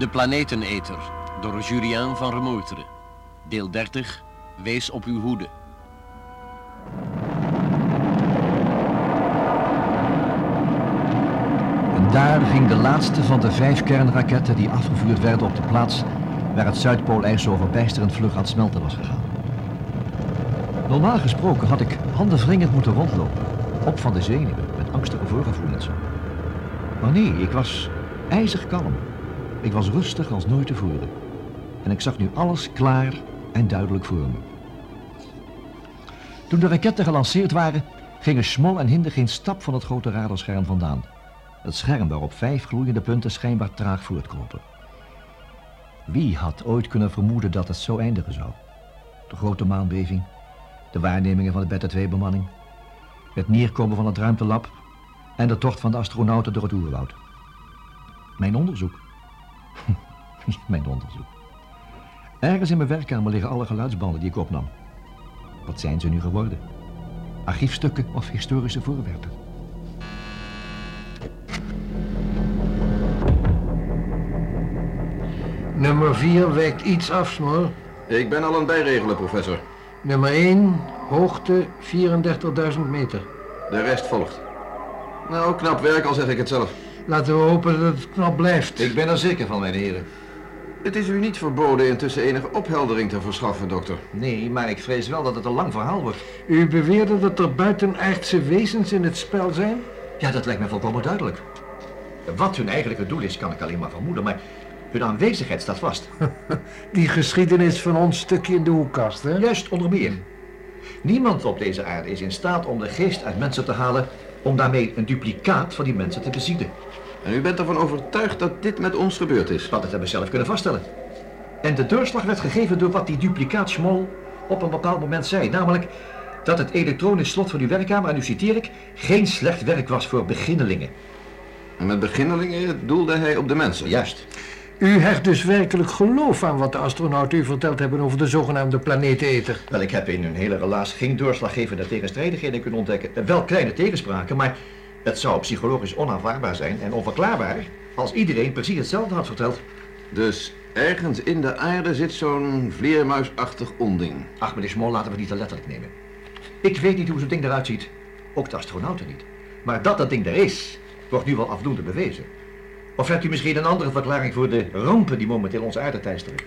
De Planeteneter door Julien van Remoeteren. Deel 30. Wees op uw hoede. En daar ging de laatste van de vijf kernraketten die afgevuurd werden op de plaats waar het Zuidpoolijs zo verbijsterend vlug aan het smelten was gegaan. Normaal gesproken had ik handenwringend moeten rondlopen, op van de zenuwen, met angstige voorgevoelens. Maar nee, ik was ijzig kalm. Ik was rustig als nooit tevoren. En ik zag nu alles klaar en duidelijk voor me. Toen de raketten gelanceerd waren, gingen Smol en Hinde geen stap van het grote radarscherm vandaan. Het scherm waarop vijf gloeiende punten schijnbaar traag voortkropen. Wie had ooit kunnen vermoeden dat het zo eindigen zou? De grote maanbeving, de waarnemingen van de Beta 2-bemanning, het neerkomen van het ruimtelab en de tocht van de astronauten door het oerwoud. Mijn onderzoek. mijn onderzoek. Ergens in mijn werkkamer liggen alle geluidsbanden die ik opnam. Wat zijn ze nu geworden? Archiefstukken of historische voorwerpen? Nummer 4 wijkt iets af, Smol. Ik ben al aan het bijregelen, professor. Nummer 1, hoogte 34.000 meter. De rest volgt. Nou, knap werk, al zeg ik het zelf. Laten we hopen dat het knap blijft. Ik ben er zeker van, mijn heren. Het is u niet verboden intussen enige opheldering te verschaffen, dokter. Nee, maar ik vrees wel dat het een lang verhaal wordt. U beweerde dat er buitenaardse wezens in het spel zijn? Ja, dat lijkt me volkomen duidelijk. Wat hun eigenlijke doel is, kan ik alleen maar vermoeden, maar hun aanwezigheid staat vast. Die geschiedenis van ons stukje in de hoekkast, hè? Juist onder meer. Niemand op deze aarde is in staat om de geest uit mensen te halen om daarmee een duplicaat van die mensen te bezien. En u bent ervan overtuigd dat dit met ons gebeurd is? Dat hebben we zelf kunnen vaststellen. En de doorslag werd gegeven door wat die duplicaat Schmol op een bepaald moment zei. Namelijk dat het elektronisch slot van uw werkkamer, en nu citeer ik, geen slecht werk was voor beginnelingen. En met beginnelingen doelde hij op de mensen? Juist. U hecht dus werkelijk geloof aan wat de astronauten u verteld hebben over de zogenaamde planeeteter. Wel, ik heb in hun hele relaas geen doorslaggevende tegenstrijdigheden kunnen ontdekken. Wel kleine tegenspraken, maar het zou psychologisch onaanvaardbaar zijn en onverklaarbaar als iedereen precies hetzelfde had verteld. Dus ergens in de aarde zit zo'n vleermuisachtig onding. Ach, meneer Smol, laten we het niet te letterlijk nemen. Ik weet niet hoe zo'n ding eruit ziet. Ook de astronauten niet. Maar dat dat ding er is, wordt nu wel afdoende bewezen. Of hebt u misschien een andere verklaring voor de rampen die momenteel onze aarde teisteren?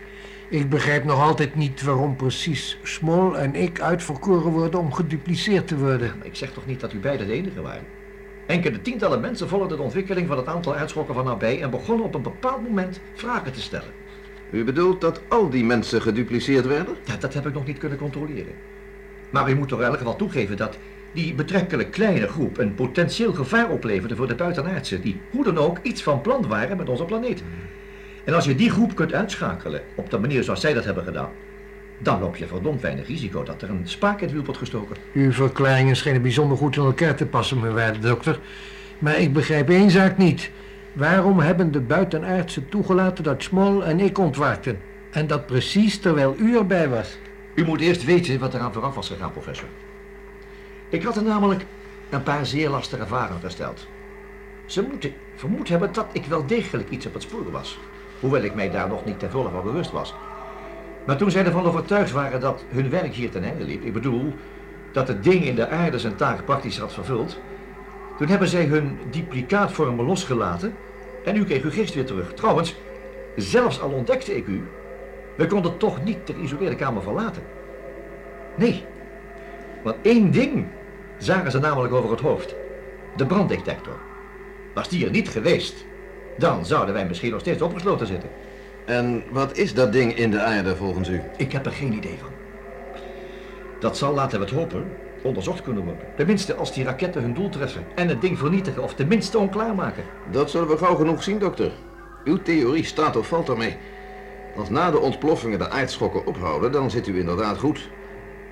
Ik begrijp nog altijd niet waarom precies Smol en ik uitverkoren worden om gedupliceerd te worden. Maar ik zeg toch niet dat u beiden de enige waren? Enkele tientallen mensen volgden de ontwikkeling van het aantal uitschokken van nabij en begonnen op een bepaald moment vragen te stellen. U bedoelt dat al die mensen gedupliceerd werden? Ja, dat heb ik nog niet kunnen controleren. Maar u moet toch in elk geval toegeven dat die betrekkelijk kleine groep een potentieel gevaar opleverde voor de buitenaardse, die hoe dan ook iets van plan waren met onze planeet. En als je die groep kunt uitschakelen op de manier zoals zij dat hebben gedaan, dan loop je verdomd weinig risico dat er een spaak in het wiel wordt gestoken. Uw verklaringen schijnen bijzonder goed in elkaar te passen, mijn waarde dokter. Maar ik begrijp één zaak niet. Waarom hebben de buitenaardse toegelaten dat Smol en ik ontwaakten? En dat precies terwijl u erbij was. U moet eerst weten wat eraan vooraf was gegaan, professor. Ik had er namelijk een paar zeer lastige vragen gesteld. Ze moeten vermoed hebben dat ik wel degelijk iets op het spoor was. Hoewel ik mij daar nog niet ten volle van bewust was. Maar toen zij ervan overtuigd waren dat hun werk hier ten einde liep, ik bedoel dat het ding in de aarde zijn taak praktisch had vervuld, toen hebben zij hun duplicaatvormen losgelaten en u kreeg uw geest weer terug. Trouwens, zelfs al ontdekte ik u, we konden toch niet de geïsoleerde kamer verlaten. Nee, want één ding zagen ze namelijk over het hoofd. De branddetector. Was die er niet geweest, dan zouden wij misschien nog steeds opgesloten zitten. En wat is dat ding in de aarde volgens u? Ik heb er geen idee van. Dat zal, laten we het hopen, onderzocht kunnen worden. Tenminste als die raketten hun doel treffen en het ding vernietigen of tenminste onklaarmaken. Dat zullen we gauw genoeg zien, dokter. Uw theorie staat of valt ermee. Als na de ontploffingen de aardschokken ophouden, dan zit u inderdaad goed.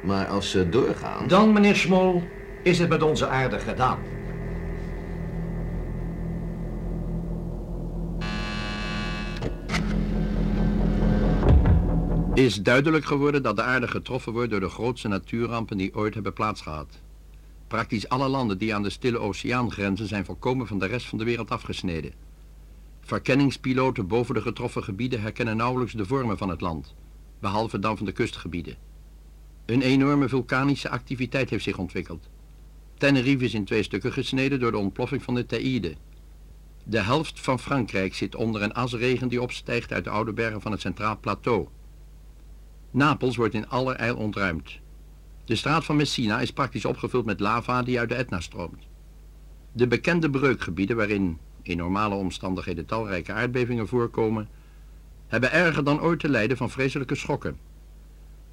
Maar als ze doorgaan... Dan, meneer Smol, is het met onze aarde gedaan. Is duidelijk geworden dat de aarde getroffen wordt door de grootste natuurrampen die ooit hebben plaatsgehad. Praktisch alle landen die aan de Stille Oceaan grenzen zijn volkomen van de rest van de wereld afgesneden. Verkenningspiloten boven de getroffen gebieden herkennen nauwelijks de vormen van het land, behalve dan van de kustgebieden. Een enorme vulkanische activiteit heeft zich ontwikkeld. Tenerife is in twee stukken gesneden door de ontploffing van de Teide. De helft van Frankrijk zit onder een asregen die opstijgt uit de oude bergen van het Centraal Plateau. Napels wordt in allerijl ontruimd. De straat van Messina is praktisch opgevuld met lava die uit de Etna stroomt. De bekende breukgebieden waarin in normale omstandigheden talrijke aardbevingen voorkomen, hebben erger dan ooit te lijden van vreselijke schokken.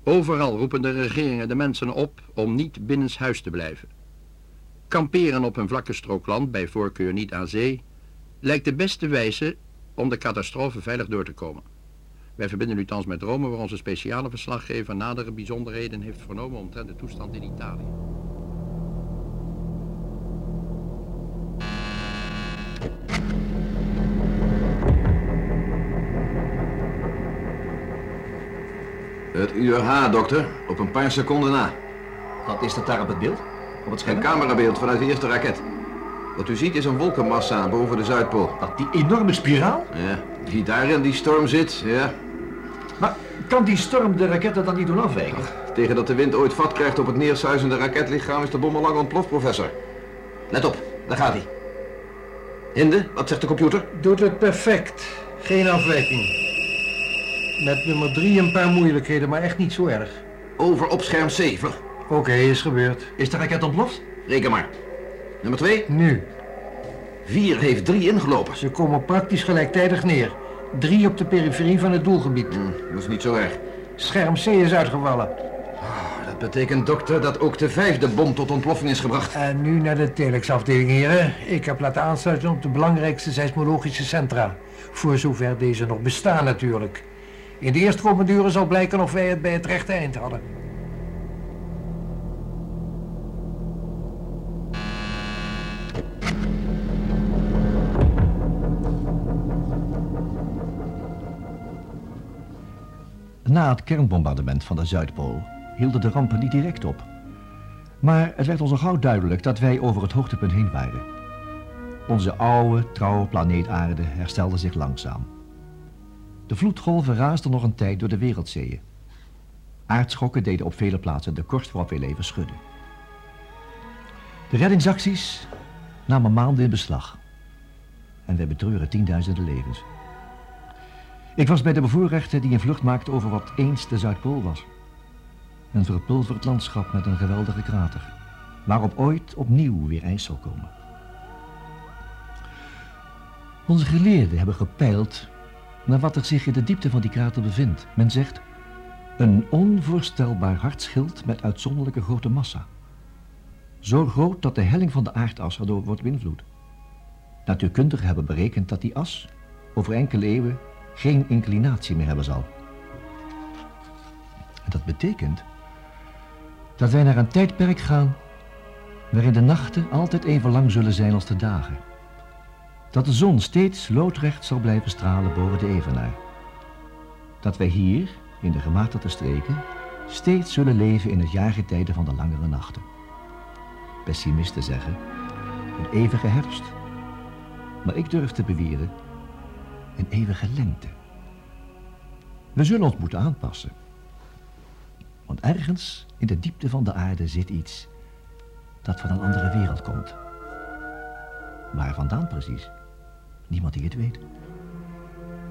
Overal roepen de regeringen de mensen op om niet binnenshuis te blijven. Kamperen op een vlakke strook land, bij voorkeur niet aan zee, lijkt de beste wijze om de catastrofe veilig door te komen. Wij verbinden u thans met Rome, waar onze speciale verslaggever nadere bijzonderheden heeft vernomen omtrent de toestand in Italië. Het uur H, dokter. Op een paar seconden na. Wat is dat daar op het beeld? Het? Een camerabeeld vanuit de eerste raket. Wat u ziet is een wolkenmassa boven de Zuidpool. Wat, die enorme spiraal? Ja, die daar in die storm zit, ja. Maar kan die storm de raketten dan niet doen afwijken? Tegen dat de wind ooit vat krijgt op het neersuizende raketlichaam is de bom al lang ontploft, professor. Let op, daar gaat hij. Hinde, wat zegt de computer? Doet het perfect. Geen afwijking. Met nummer drie een paar moeilijkheden, maar echt niet zo erg. Over op scherm 7. Oké, is gebeurd. Is de raket ontploft? Reken maar. Nummer twee? Nu. Vier heeft drie ingelopen. Ze komen praktisch gelijktijdig neer. Drie op de periferie van het doelgebied. Hmm, dat is niet zo erg. Scherm C is uitgevallen. Oh, dat betekent, dokter, dat ook de vijfde bom tot ontploffing is gebracht. En nu naar de telexafdeling, heren. Ik heb laten aansluiten op de belangrijkste seismologische centra. Voor zover deze nog bestaan natuurlijk. In de eerste uren zal blijken of wij het bij het rechte eind hadden. Na het kernbombardement van de Zuidpool hielden de rampen niet direct op. Maar het werd ons al gauw duidelijk dat wij over het hoogtepunt heen waren. Onze oude, trouwe planeet Aarde herstelde zich langzaam. De vloedgolven raasden nog een tijd door de wereldzeeën. Aardschokken deden op vele plaatsen de korst waarop wij leven schudden. De reddingsacties namen maanden in beslag. En wij betreuren tienduizenden levens. Ik was bij de bevoorrechter die een vlucht maakte over wat eens de Zuidpool was. Een verpulverd landschap met een geweldige krater, waarop ooit opnieuw weer ijs zal komen. Onze geleerden hebben gepeild naar wat er zich in de diepte van die krater bevindt. Men zegt, een onvoorstelbaar hartschild met uitzonderlijke grote massa. Zo groot dat de helling van de aardas erdoor wordt beïnvloed. Natuurkundigen hebben berekend dat die as over enkele eeuwen geen inclinatie meer hebben zal. En dat betekent dat wij naar een tijdperk gaan waarin de nachten altijd even lang zullen zijn als de dagen. Dat de zon steeds loodrecht zal blijven stralen boven de evenaar. Dat wij hier, in de gematigde streken, steeds zullen leven in het jaargetijde van de langere nachten. Pessimisten zeggen, een eeuwige herfst. Maar ik durf te beweren, een eeuwige lengte. We zullen ons moeten aanpassen. Want ergens in de diepte van de aarde zit iets dat van een andere wereld komt. Waar vandaan precies? Niemand die het weet.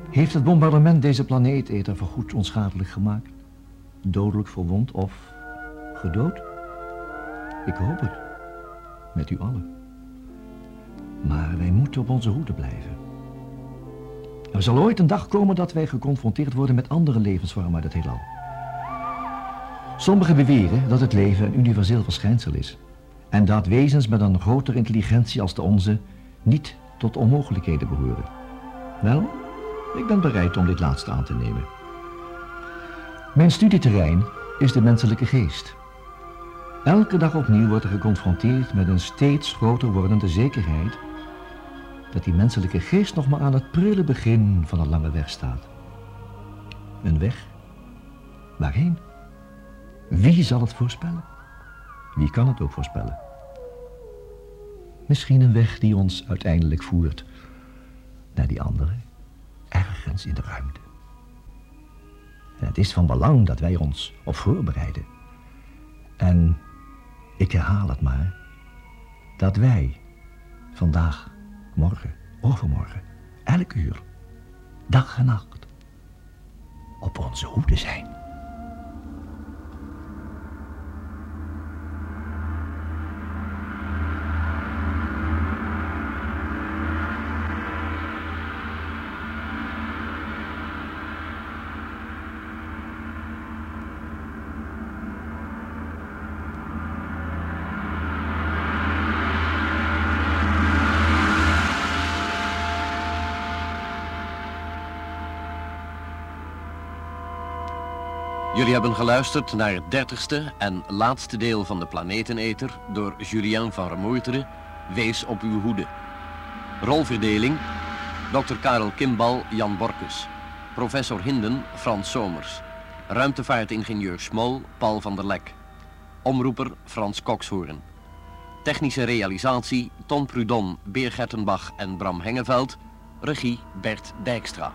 Heeft het bombardement deze planeet eerder voorgoed onschadelijk gemaakt? Dodelijk verwond of gedood? Ik hoop het. Met u allen. Maar wij moeten op onze hoede blijven. Er zal ooit een dag komen dat wij geconfronteerd worden met andere levensvormen uit het heelal. Sommigen beweren dat het leven een universeel verschijnsel is. En dat wezens met een grotere intelligentie als de onze niet tot onmogelijkheden behoren. Wel, ik ben bereid om dit laatste aan te nemen. Mijn studieterrein is de menselijke geest. Elke dag opnieuw wordt er geconfronteerd met een steeds groter wordende zekerheid dat die menselijke geest nog maar aan het prille begin van een lange weg staat. Een weg? Waarheen? Wie zal het voorspellen? Wie kan het ook voorspellen? Misschien een weg die ons uiteindelijk voert naar die andere, ergens in de ruimte. En het is van belang dat wij ons op voorbereiden. En ik herhaal het maar, dat wij vandaag, morgen, overmorgen, elk uur, dag en nacht, op onze hoede zijn. Jullie hebben geluisterd naar het dertigste en laatste deel van de Planeteneter door Julien van Remoeteren, Wees op uw hoede. Rolverdeling, Dr. Karel Kimbal, Jan Borkus. Professor Hinden, Frans Somers. Ruimtevaartingenieur Smol, Paul van der Lek. Omroeper, Frans Kokshoorn. Technische realisatie, Ton Prudon, Beer Gertenbach en Bram Hengeveld. Regie, Bert Dijkstra.